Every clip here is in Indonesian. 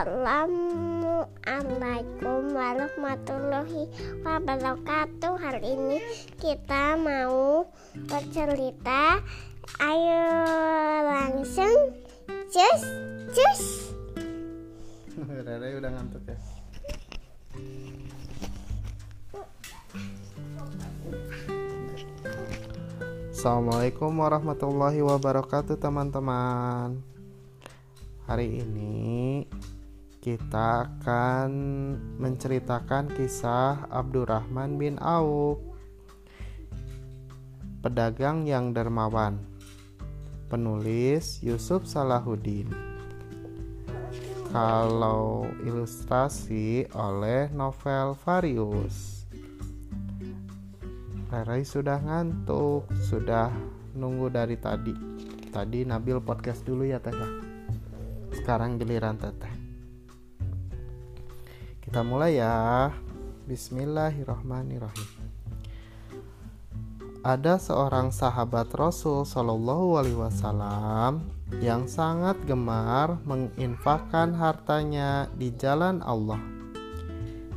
Assalamualaikum warahmatullahi wabarakatuh. Hari ini kita mau bercerita. Ayo langsung. Cus Cus. Rere udah ngantuk ya? Assalamualaikum warahmatullahi wabarakatuh teman-teman. Hari ini kita akan menceritakan kisah Abdurrahman bin Auf Pedagang yang dermawan Penulis Yusuf Salahuddin Kalau ilustrasi oleh Novel Varius Rere sudah ngantuk, sudah nunggu dari tadi. Tadi Nabil podcast dulu ya Teh. ya. Sekarang giliran Teteh. Kita mulai ya. Bismillahirrahmanirrahim. Ada seorang sahabat Rasul Shallallahu Alaihi Wasallam yang sangat gemar menginfakkan hartanya di jalan Allah.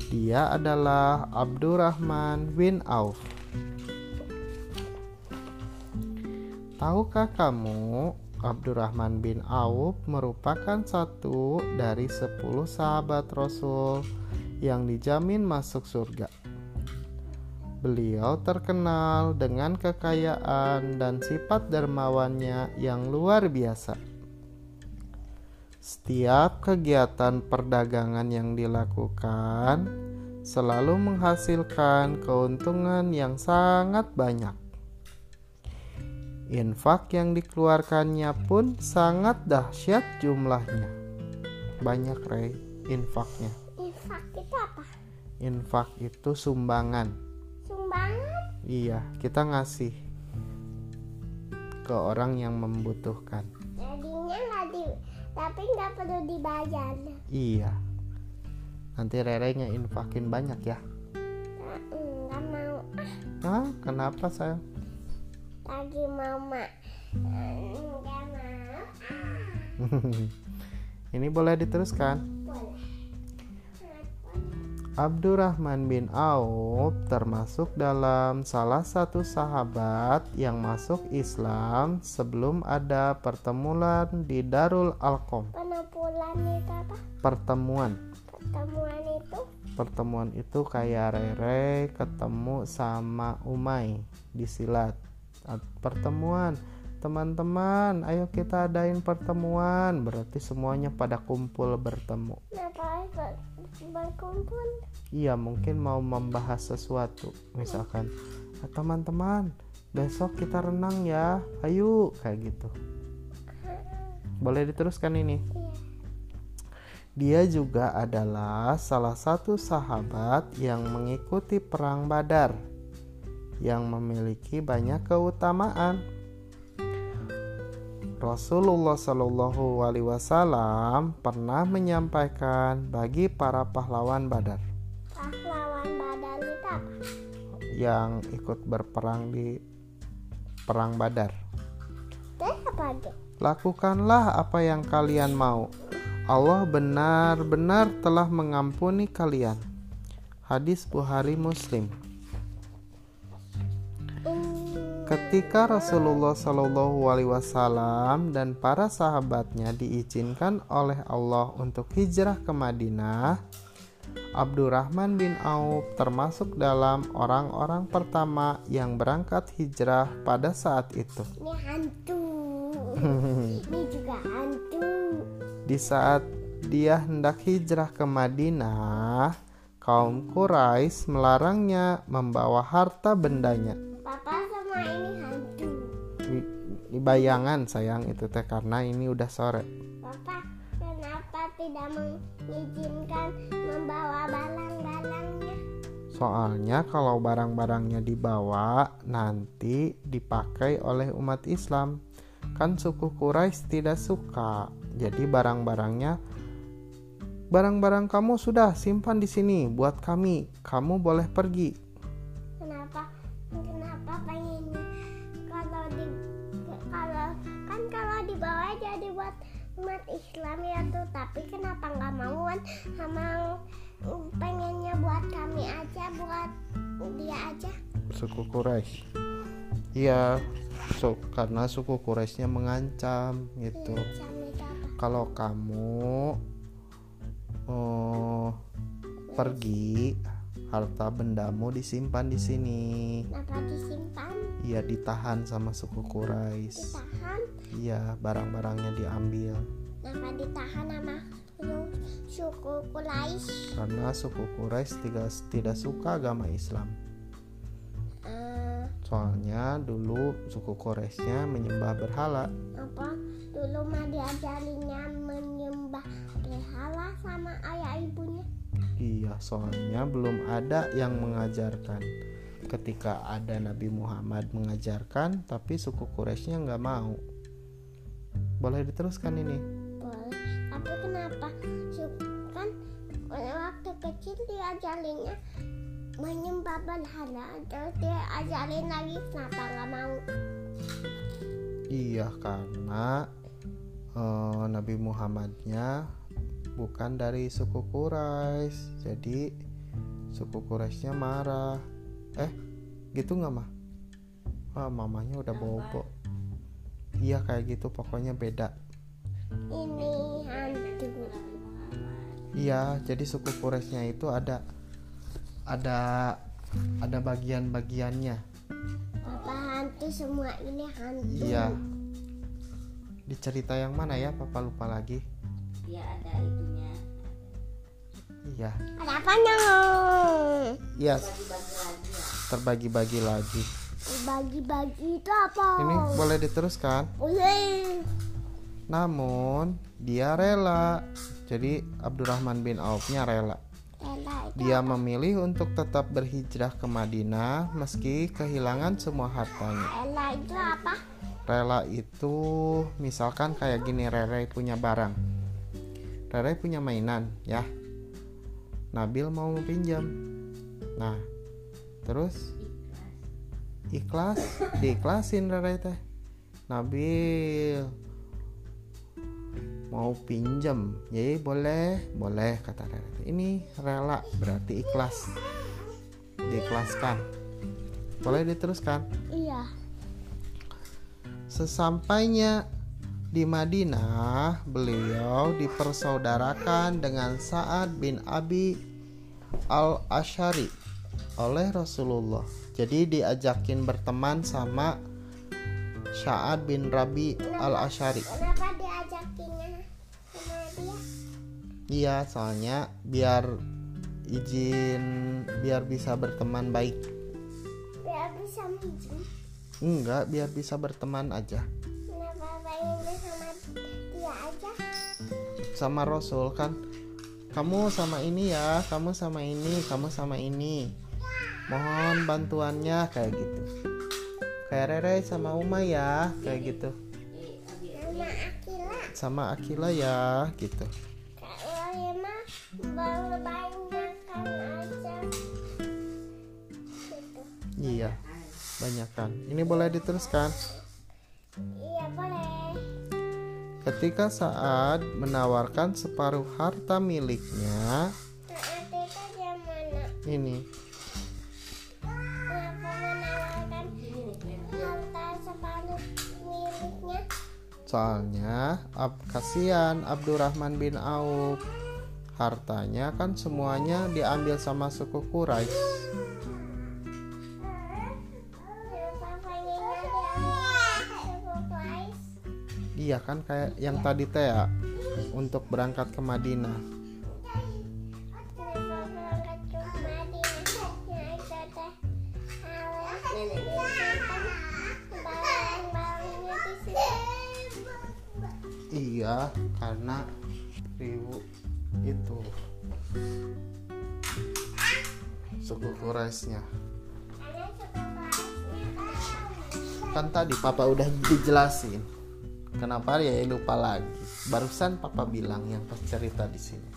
Dia adalah Abdurrahman bin Auf. Tahukah kamu, Abdurrahman bin Auf merupakan satu dari sepuluh sahabat Rasul yang dijamin masuk surga. Beliau terkenal dengan kekayaan dan sifat dermawannya yang luar biasa. Setiap kegiatan perdagangan yang dilakukan selalu menghasilkan keuntungan yang sangat banyak. Infak yang dikeluarkannya pun sangat dahsyat jumlahnya. Banyak Rey infaknya. Itu apa? Infak itu sumbangan. Sumbangan? Iya, kita ngasih ke orang yang membutuhkan. Jadinya nggak di Tapi nggak perlu dibayar Iya. Nanti Rere ngeinfakin banyak ya. Nggak mau Ah, kenapa sayang? Lagi mama Nggak mau Ini boleh diteruskan. Abdurrahman bin Auf termasuk dalam salah satu sahabat yang masuk Islam sebelum ada pertemuan di Darul Alqom. Penampulan itu apa? Pertemuan. Pertemuan itu Pertemuan itu kayak Rere ketemu sama Umay di silat. At- Pertemuan. Teman-teman, ayo kita adain pertemuan. Berarti semuanya pada kumpul bertemu. Ber- berkumpul? Iya, mungkin mau membahas sesuatu. Misalkan, "Ah, teman-teman, besok kita renang ya. Ayo, kayak gitu. Boleh diteruskan ini. Iya Dia juga adalah salah satu sahabat yang mengikuti perang Badar yang memiliki banyak keutamaan. Rasulullah Shallallahu Alaihi Wasallam pernah menyampaikan bagi para pahlawan Badar Pahlawan badan itu apa? yang ikut berperang di perang Badar. Apa? Lakukanlah apa yang kalian mau. Allah benar-benar telah mengampuni kalian. Hadis Bukhari Muslim. Ketika Rasulullah Shallallahu Alaihi Wasallam dan para sahabatnya diizinkan oleh Allah untuk hijrah ke Madinah, Abdurrahman bin Auf termasuk dalam orang-orang pertama yang berangkat hijrah pada saat itu. ini hantu. ini juga hantu. Di saat dia hendak hijrah ke Madinah, kaum Quraisy melarangnya membawa harta bendanya. Di bayangan sayang itu teh karena ini udah sore. Papa, kenapa tidak mengizinkan membawa barang-barangnya? Soalnya kalau barang-barangnya dibawa nanti dipakai oleh umat Islam. Kan suku Quraisy tidak suka. Jadi barang-barangnya barang-barang kamu sudah simpan di sini buat kami. Kamu boleh pergi. Umat Islam ya tuh. Tapi kenapa nggak mau kan sama pengennya buat kami aja buat dia aja. Suku Quraisy. Iya so, karena suku Quraisynya mengancam gitu. Apa? kalau kamu oh, pergi harta bendamu disimpan di sini. Kenapa disimpan? Iya ditahan sama suku Quraisy. Ditahan iya barang-barangnya diambil. Kenapa ditahan sama su- suku Quraisy karena suku Quraisy tidak tidak suka agama Islam. Eh, soalnya dulu suku Quraisynya menyembah berhala. Apa? Dulu mah diajarinya menyembah berhala sama ayah ibunya. Iya, soalnya belum ada yang mengajarkan. Ketika ada Nabi Muhammad mengajarkan, tapi suku Quraisynya nggak mau. Boleh diteruskan ini? boleh tapi kenapa kan waktu kecil diajarinya menyembah berhala terus dia ajarin lagi kenapa nggak mau Iya, karena eh, Nabi Muhammadnya bukan dari suku Quraisy, jadi suku Quraisynya marah. Eh, gitu nggak mah? Wah, mamanya udah bobo. Iya kayak gitu, pokoknya beda. ini hantu Iya, jadi suku Quraisynya itu ada ada ada bagian-bagiannya. apa hantu semua ini hantu Iya. Di cerita yang mana ya? Papa lupa lagi. dia ada itunya Iya. ada apanya Iya, bagi-bagi lagi ya terbagi-bagi lagi. Bagi-bagi itu apa Ini boleh diteruskan. boleh Namun dia rela. Jadi Abdurrahman bin Auf-nya rela. Dia memilih untuk tetap berhijrah ke Madinah meski kehilangan semua hartanya. Ella itu apa Rela itu misalkan kayak gini Rere punya barang. Rere punya mainan ya. Nabil mau pinjam. Nah, terus ikhlas, diikhlasin Rere teh. Nabil mau pinjam, jadi boleh, boleh kata Rere. Ini rela berarti ikhlas, diikhlaskan. Boleh diteruskan. iya Sesampainya di Madinah, beliau dipersaudarakan dengan Sa'ad bin Abi al-Ashari oleh Rasulullah. Jadi diajakin berteman sama Sa'ad bin Rabi al-Ashari. kenapa diajakinnya sama dia Iya, soalnya biar izin biar bisa berteman baik. biar bisa minjem Enggak, biar bisa berteman aja. kenapa pengennya sama dia aja sama Rasul kan kamu sama ini ya kamu sama ini kamu sama ini mohon bantuannya kayak gitu. Kayak Rere sama Uma ya kayak gitu. Sama Akila. Sama Akila ya gitu. Kalau aja. Iya banyak kan ini boleh diteruskan? Iya boleh. Ketika saat menawarkan separuh harta miliknya mana ini Soalnya ab, kasihan Abdurrahman bin Auf. Hartanya kan semuanya diambil sama suku Quraisy. Iya kan kayak yang tadi teh ya Untuk berangkat ke Madinah Iya karena ribu itu. Suku Quraisynya. Kan tadi papa udah dijelasin. Kenapa ya lupa lagi? Barusan papa bilang yang pas cerita di sini.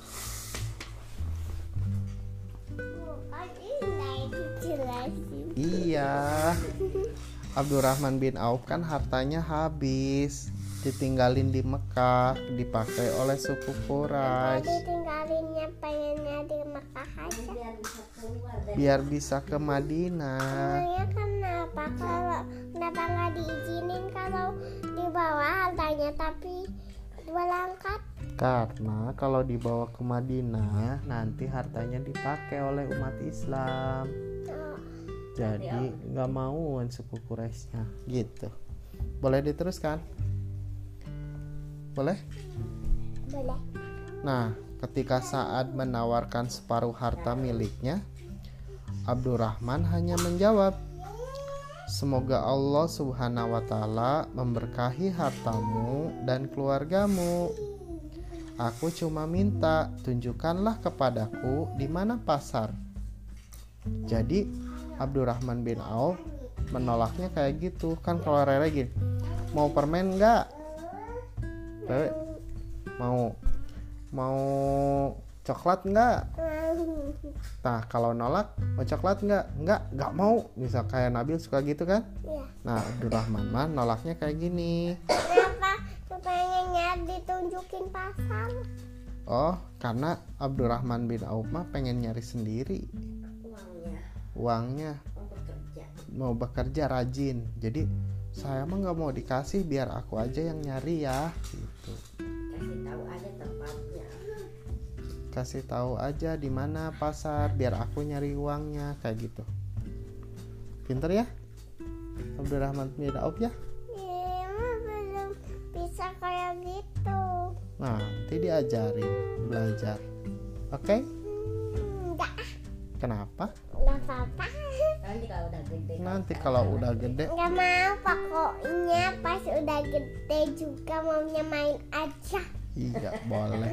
Iya. Abdurrahman bin Auf kan hartanya habis ditinggalin di Mekah dipakai oleh suku Quraisy. Ditinggalinnya pengennya di Mekah aja. Biar bisa ke Madinah. Emangnya kenapa? Kalau kenapa nggak diizinin kalau dibawa hartanya tapi berangkat karena kalau dibawa ke Madinah nanti hartanya dipakai oleh umat Islam. Oh, jadi nggak mau suku Quraisynya. Gitu. Boleh diteruskan boleh boleh Nah, ketika Sa'ad menawarkan separuh harta miliknya, Abdurrahman hanya menjawab, "Semoga Allah Subhanahu wa taala memberkahi hartamu dan keluargamu. Aku cuma minta tunjukkanlah kepadaku di mana pasar." Jadi, Abdurrahman bin Auf menolaknya kayak gitu. Kan kalau Rere gini, "Mau permen enggak?" Mau mau coklat enggak? Nah, kalau nolak, mau coklat nggak? Nggak, nggak mau. Misal kayak Nabil suka gitu kan? ya Nah, Abdurrahman mah nolaknya kayak gini. kenapa pengennya ditunjukin pasar Oh, karena Abdurrahman bin Auf mah pengen nyari sendiri uangnya uangnya, mau bekerja mau bekerja rajin. Jadi saya mah nggak mau dikasih, biar aku aja yang nyari ya. Gitu. kasih tahu aja tempatnya Kasih tahu aja di mana pasar, biar aku nyari uangnya kayak gitu. Pinter ya, Abdurrahman bin Auf ya. Iya, belum bisa kayak gitu Nah, nanti diajarin belajar. Oke? enggak Kenapa? enggak apa-apa nanti kalau udah gede Nanti kalau udah gede, Enggak mau pokoknya pas udah gede juga maunya main aja. Iya boleh. Lah.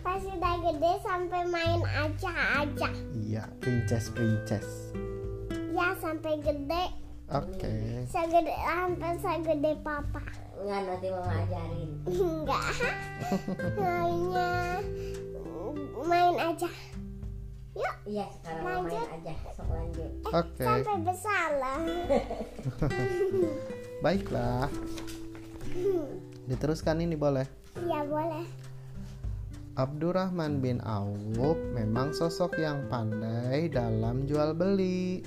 Pas udah gede sampai main aja aja. Iya, princess princess. Ya sampai gede. Oke. Segede sampai segede papa. Nggak nanti mau ngajarin Enggak Maunya main aja Yuk iya sekarang mau main Lanjut. aja sok lanjut Oke, sampai besar lah baiklah. Diteruskan ini boleh. Ya boleh Abdurrahman bin Auf memang sosok yang pandai dalam jual beli.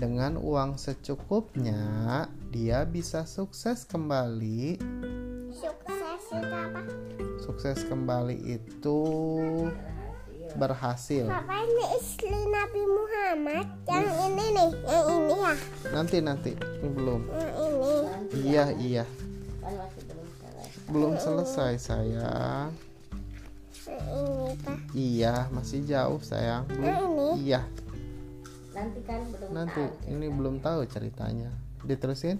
Dengan uang secukupnya, dia bisa sukses kembali. Sukses itu apa? Sukses kembali itu berhasil. Papa ini istri Nabi Muhammad Yang ini nih Yang ini ya Nanti nanti, ini belum. Yang ini Iya iya, kan masih belum selesai belum selesai sayang. Yang ini pak Iya, masih jauh sayang. Belum. Yang ini Iya, nanti kan belum nanti tahu. ini belum tahu ceritanya. Diterusin?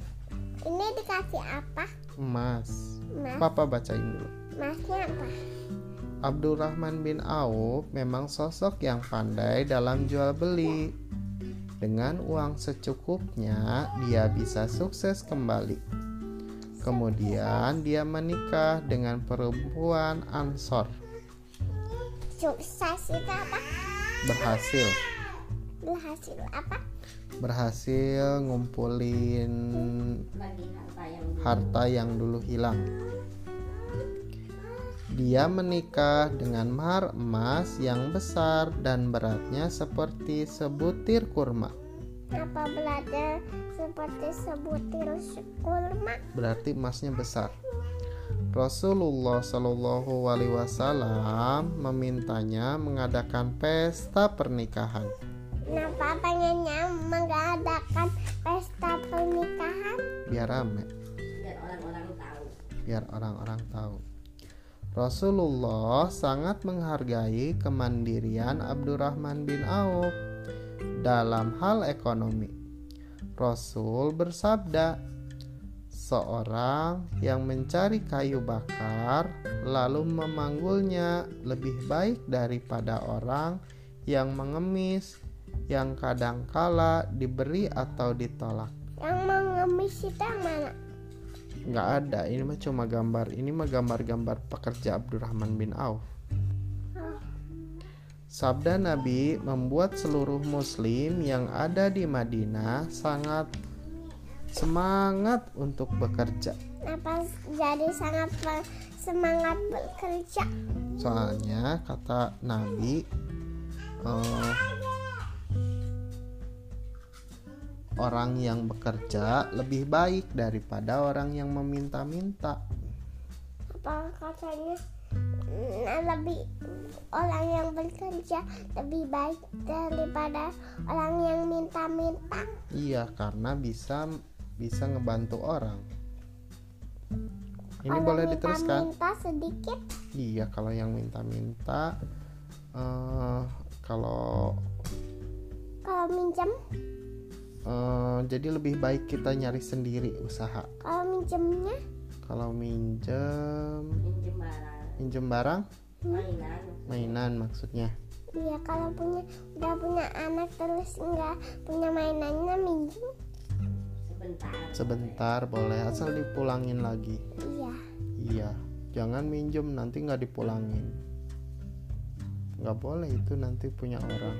Ini dikasih apa? Emas. Mas Papa bacain dulu. Masnya apa? Abdurrahman bin Auf memang sosok yang pandai dalam jual beli. Dengan uang secukupnya, dia bisa sukses kembali. Kemudian dia menikah dengan perempuan Ansor. Sukses itu apa? Berhasil, Berhasil apa? berhasil ngumpulin bagi harta yang dulu harta yang dulu hilang. Dia menikah dengan mahar emas yang besar dan beratnya seperti sebutir kurma. Apa belajar seperti sebutir kurma? Berarti emasnya besar. Rasulullah Shallallahu Alaihi Wasallam memintanya mengadakan pesta pernikahan. Kenapa pengennya mengadakan pesta pernikahan? Biar rame, biar orang-orang tahu biar orang-orang tahu. Rasulullah sangat menghargai kemandirian Abdurrahman bin Auf dalam hal ekonomi. Rasul bersabda, "Seorang yang mencari kayu bakar lalu memanggulnya lebih baik daripada orang yang mengemis yang kadangkala diberi atau ditolak." Yang mengemis itu mana? Nggak ada ini mah cuma gambar ini mah gambar-gambar pekerja Abdurrahman bin Auf Sabda Nabi membuat seluruh muslim yang ada di Madinah sangat semangat untuk bekerja. Kenapa jadi sangat semangat bekerja? Soalnya kata Nabi eh, orang yang bekerja lebih baik daripada orang yang meminta-minta. Apa katanya mm, lebih orang yang bekerja lebih baik daripada orang yang minta-minta? Iya, karena bisa bisa ngebantu orang. Ini Kalau boleh diteruskan? Minta sedikit Iya, kalau yang minta-minta eh kalau kalau minjem eh, jadi lebih baik kita nyari sendiri usaha. kalau minjemnya Kalau minjem Minjem barang. minjem barang Mainan. mainan maksudnya. Iya kalau punya udah punya anak terus nggak punya mainannya minjem Sebentar. Sebentar boleh asal dipulangin lagi. iya Iya, jangan minjem nanti nggak dipulangin. Nggak boleh itu nanti punya orang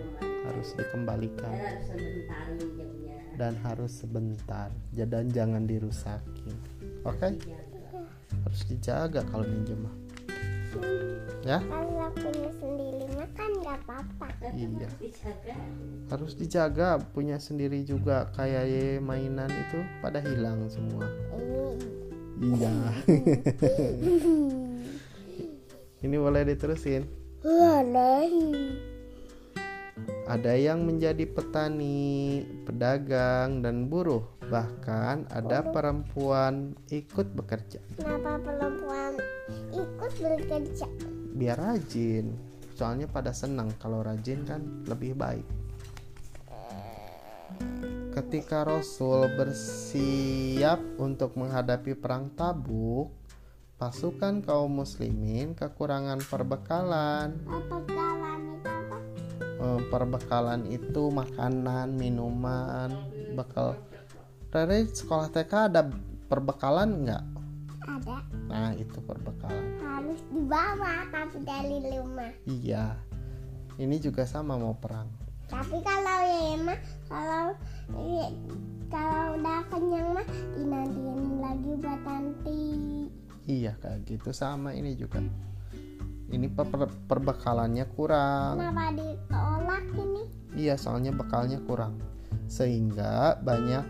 harus dikembalikan harus sebentar minjemnya. Dan harus sebentar. Dan jangan dirusakin. Oke, Dijaga. harus dijaga kalau minjem mah. Ya, kalau punya sendiri mah kan nggak apa-apa iya. Harus dijaga punya sendiri juga kayak ye mainan itu pada hilang semua. ini Iya. Ini boleh diterusin. boleh Ada yang menjadi petani, pedagang, dan buruh. Bahkan ada perempuan ikut bekerja. kenapa perempuan ikut bekerja Biar rajin. Soalnya pada senang kalau rajin kan lebih baik. Ketika Rasul bersiap untuk menghadapi perang Tabuk, pasukan kaum muslimin kekurangan perbekalan. apa perbekalan itu makanan, minuman, bekal. Rere sekolah TK ada perbekalan nggak? ada Nah itu perbekalan. harus dibawa tapi dari rumah Iya. Ini juga sama mau perang. tapi kalau ya mah kalau eh, kalau udah kenyang mah dinantiin lagi buat nanti Iya kayak gitu sama ini juga. Ini per- per- perbekalannya kurang. kenapa ditolak ini Iya soalnya bekalnya kurang. Sehingga banyak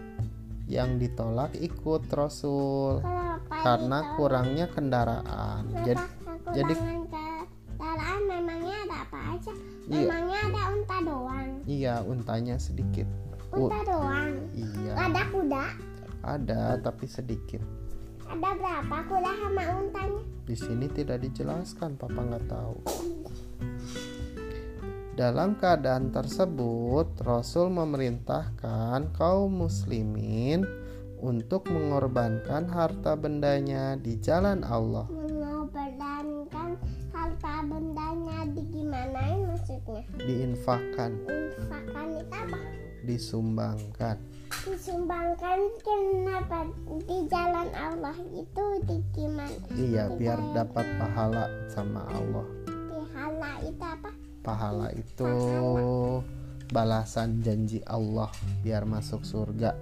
yang ditolak ikut Rasul kenapa karena ditolak? kurangnya kendaraan. Jadi Kenapa jadi kekurangan kendaraan memangnya ada apa aja Iya. memangnya ada unta doang iya untanya sedikit. U- unta doang iya. ada kuda Ada tapi sedikit. Ada berapa kuda sama untanya Di sini tidak dijelaskan, Papa nggak tahu. Dalam keadaan tersebut, Rasul memerintahkan kaum muslimin untuk mengorbankan harta bendanya di jalan Allah. mengorbankan harta bendanya di gimanain maksudnya Diinfakkan, infakan itu apa disumbangkan. Disumbangkan kenapa di jalan Allah itu di gimana Iya, biar dapat pahala sama Allah. pihala itu apa Pahala itu balasan janji Allah biar masuk surga.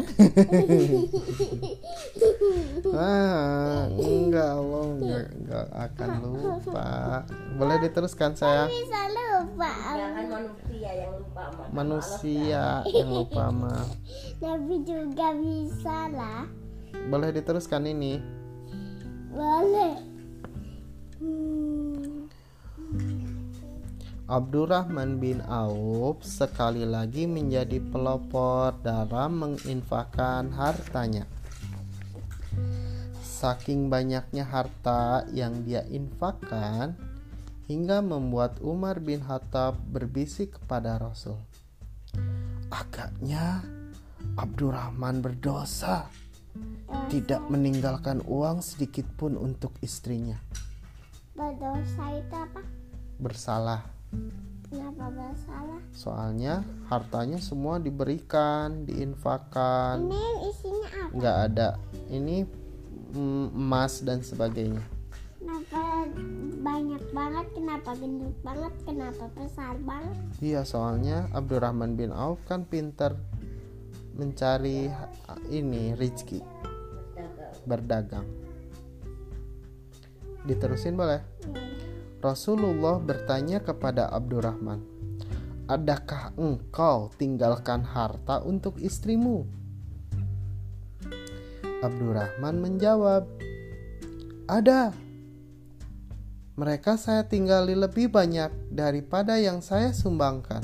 ah, enggak Allah enggak, enggak akan lupa. Boleh diteruskan saya. bisa lupa Ya kan manusia yang lupa sama Manusia yang lupa mah. Nabi juga bisa lah Boleh diteruskan ini. boleh hmm. Abdurrahman bin Auf sekali lagi menjadi pelopor dalam menginfakkan hartanya. Saking banyaknya harta yang dia infakkan hingga membuat Umar bin Khattab berbisik kepada Rasul. Agaknya Abdurrahman berdosa tidak meninggalkan uang sedikit pun untuk istrinya. berdosa itu apa Bersalah kenapa bersalah? Soalnya hartanya semua diberikan, diinfakkan, ini isinya apa? Nggak ada. Ini emas dan sebagainya. kenapa banyak banget kenapa gendut banget kenapa besar banget? Iya, soalnya Abdurrahman bin Auf kan pinter mencari ini rezeki. Berdagang. Diterusin boleh? Rasulullah bertanya kepada Abdurrahman, "Adakah engkau tinggalkan harta untuk istrimu?" Abdurrahman menjawab, "Ada. Mereka saya tinggali lebih banyak daripada yang saya sumbangkan."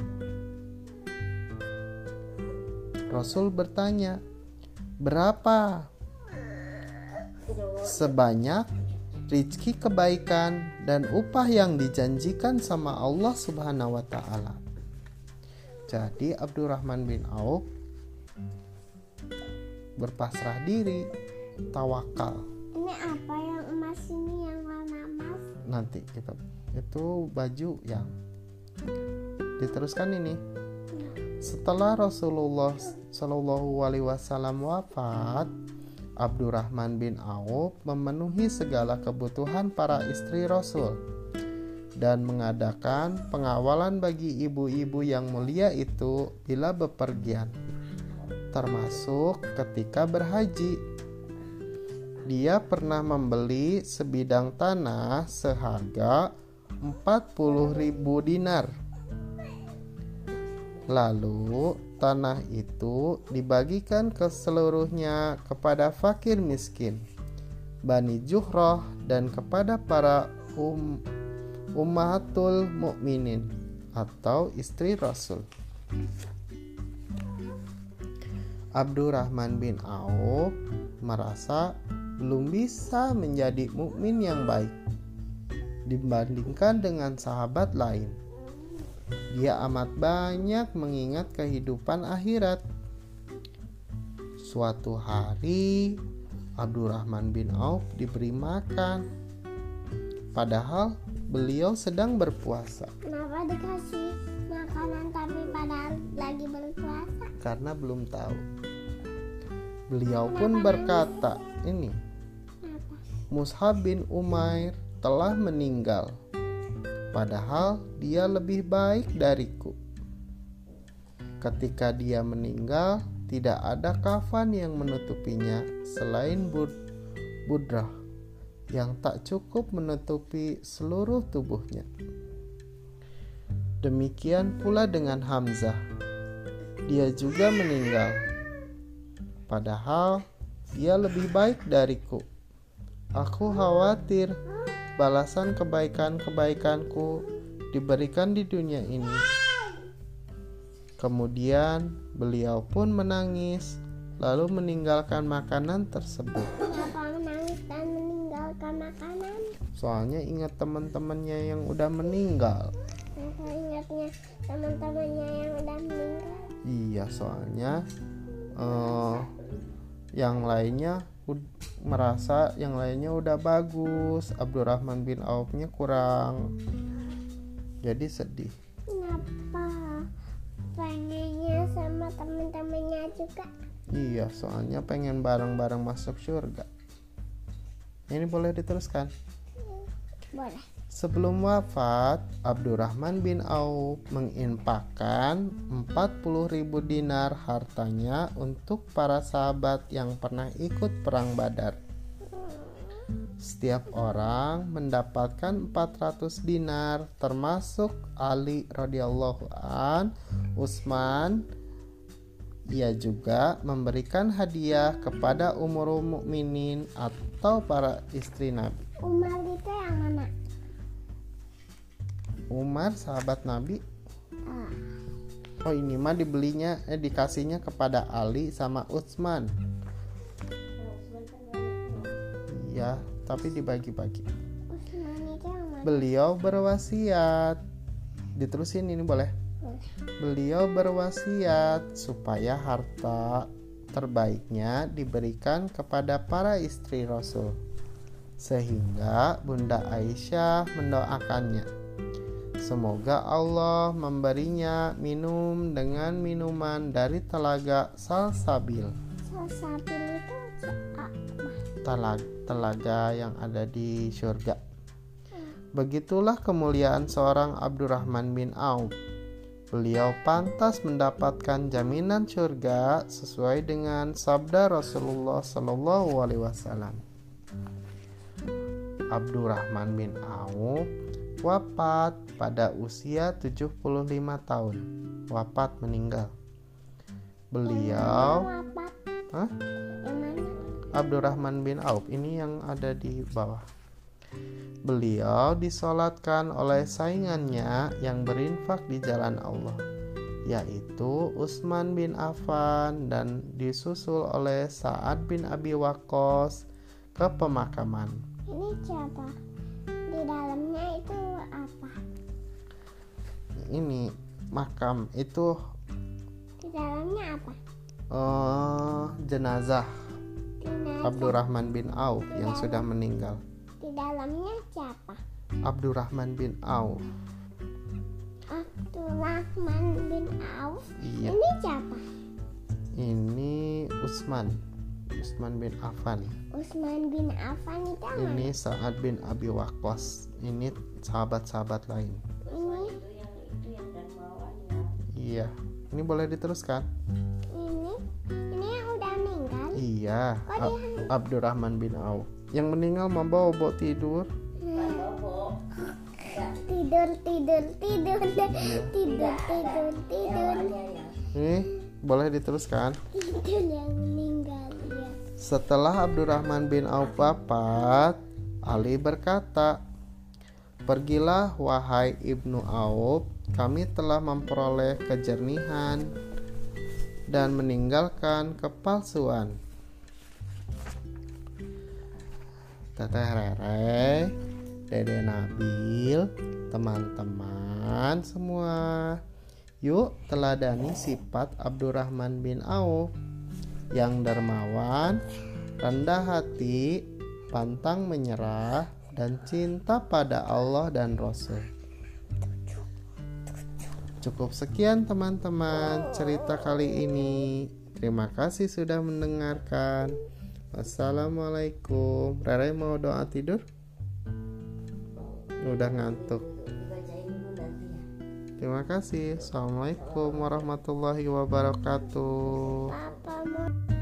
Rasul bertanya, "Berapa?" Sebanyak rizki kebaikan dan upah yang dijanjikan sama Allah Subhanahu wa taala. Jadi Abdurrahman bin Auf berpasrah diri, tawakal. ini apa yang emas ini yang warna emas Nanti kita itu baju yang diteruskan ini. Setelah Rasulullah Shallallahu Alaihi Wasallam wafat, Abdurrahman bin Auf memenuhi segala kebutuhan para istri Rasul dan mengadakan pengawalan bagi ibu-ibu yang mulia itu bila bepergian, termasuk ketika berhaji. Dia pernah membeli sebidang tanah seharga 40.000 dinar. Lalu tanah itu dibagikan ke seluruhnya kepada fakir miskin, Bani Juhroh dan kepada para um, ummahatul mukminin atau istri Rasul. Abdurrahman bin Auf merasa belum bisa menjadi mukmin yang baik dibandingkan dengan sahabat lain. Dia amat banyak mengingat kehidupan akhirat. Suatu hari, Abdurrahman bin Auf diberi makan. Padahal beliau sedang berpuasa kenapa dikasih makanan tapi padahal lagi berpuasa karena belum tahu. Beliau pun berkata, "Ini kenapa Mushab bin Umair telah meninggal, padahal dia lebih baik dariku. Ketika dia meninggal, tidak ada kafan yang menutupinya selain bud budrah yang tak cukup menutupi seluruh tubuhnya. Demikian pula dengan Hamzah. Dia juga meninggal. Padahal dia lebih baik dariku. Aku khawatir balasan kebaikan-kebaikanku diberikan di dunia ini. Kemudian beliau pun menangis, lalu meninggalkan makanan tersebut. kenapa menangis dan meninggalkan makanan Soalnya ingat teman-temannya yang udah meninggal. ingatnya teman-temannya yang udah meninggal Iya, soalnya eh, yang lainnya merasa yang lainnya udah bagus. Abdurrahman bin Aufnya kurang. Jadi sedih. kenapa pengennya sama teman-temannya juga Iya, soalnya pengen bareng-bareng masuk surga. Ini boleh diteruskan. boleh Sebelum wafat, Abdurrahman bin Auf menginfakkan 40.000 dinar hartanya untuk para sahabat yang pernah ikut perang Badar. Setiap orang mendapatkan 400 dinar termasuk Ali radhiyallahu an, Utsman ia juga memberikan hadiah kepada umur mukminin atau para istri Nabi. Umar itu yang Umar sahabat Nabi ah, Oh ini mah dibelinya eh dikasihnya kepada Ali sama Utsman. Iya, tapi dibagi-bagi. Beliau berwasiat. Diterusin ini boleh Beliau berwasiat supaya harta terbaiknya diberikan kepada para istri Rasul. Sehingga Bunda Aisyah mendoakannya. Semoga Allah memberinya minum dengan minuman dari telaga Salsabil. Salsabil itu Telaga, telaga yang ada di surga. Begitulah kemuliaan seorang Abdurrahman bin Auf. Beliau pantas mendapatkan jaminan surga sesuai dengan sabda Rasulullah Shallallahu Alaihi Wasallam. Abdurrahman bin Auf wafat pada usia 75 tahun. Wafat meninggal. Beliau. Hah? Abdurrahman bin Auf ini yang ada di bawah. Beliau disolatkan oleh saingannya yang berinfak di jalan Allah, yaitu Utsman bin Affan dan disusul oleh Sa'ad bin Abi Waqqas ke pemakaman. Ini siapa? Di dalamnya itu? Ini makam itu Di dalamnya apa? eh, jenazah Jenazah. Abdurrahman bin Auf yang sudah meninggal. Di dalamnya siapa? Abdurrahman bin Auf. Abdurrahman bin Auf. Iya. Ini siapa? Ini Utsman. Utsman bin Affan. Utsman bin Affan itu mana? Ini Sa'ad bin Abi Waqqas. Ini sahabat-sahabat lain. Ini, Iya. Ini boleh diteruskan? ini, ini yang udah meninggal. Iya. Ab- Abdurrahman bin Auf. Yang meninggal membawa bawa tidur. Bobo Tidur, tidur, tidur, tidur, Iya. tidur, tidur, tidur. Ini boleh diteruskan? Tidur yang meninggal ya. Setelah Abdurrahman bin Auf wafat, Ali berkata, Pergilah wahai Ibnu Auf, kami telah memperoleh kejernihan dan meninggalkan kepalsuan. Teteh Rere, Dede Nabil, teman-teman semua. Yuk teladani sifat Abdurrahman bin Auf yang dermawan, rendah hati, pantang menyerah, dan cinta pada Allah dan Rasul. Cukup sekian teman-teman cerita kali ini. Terima kasih sudah mendengarkan. Wassalamualaikum. Rere mau doa tidur? Udah ngantuk. Terima kasih. Assalamualaikum warahmatullahi wabarakatuh. Papa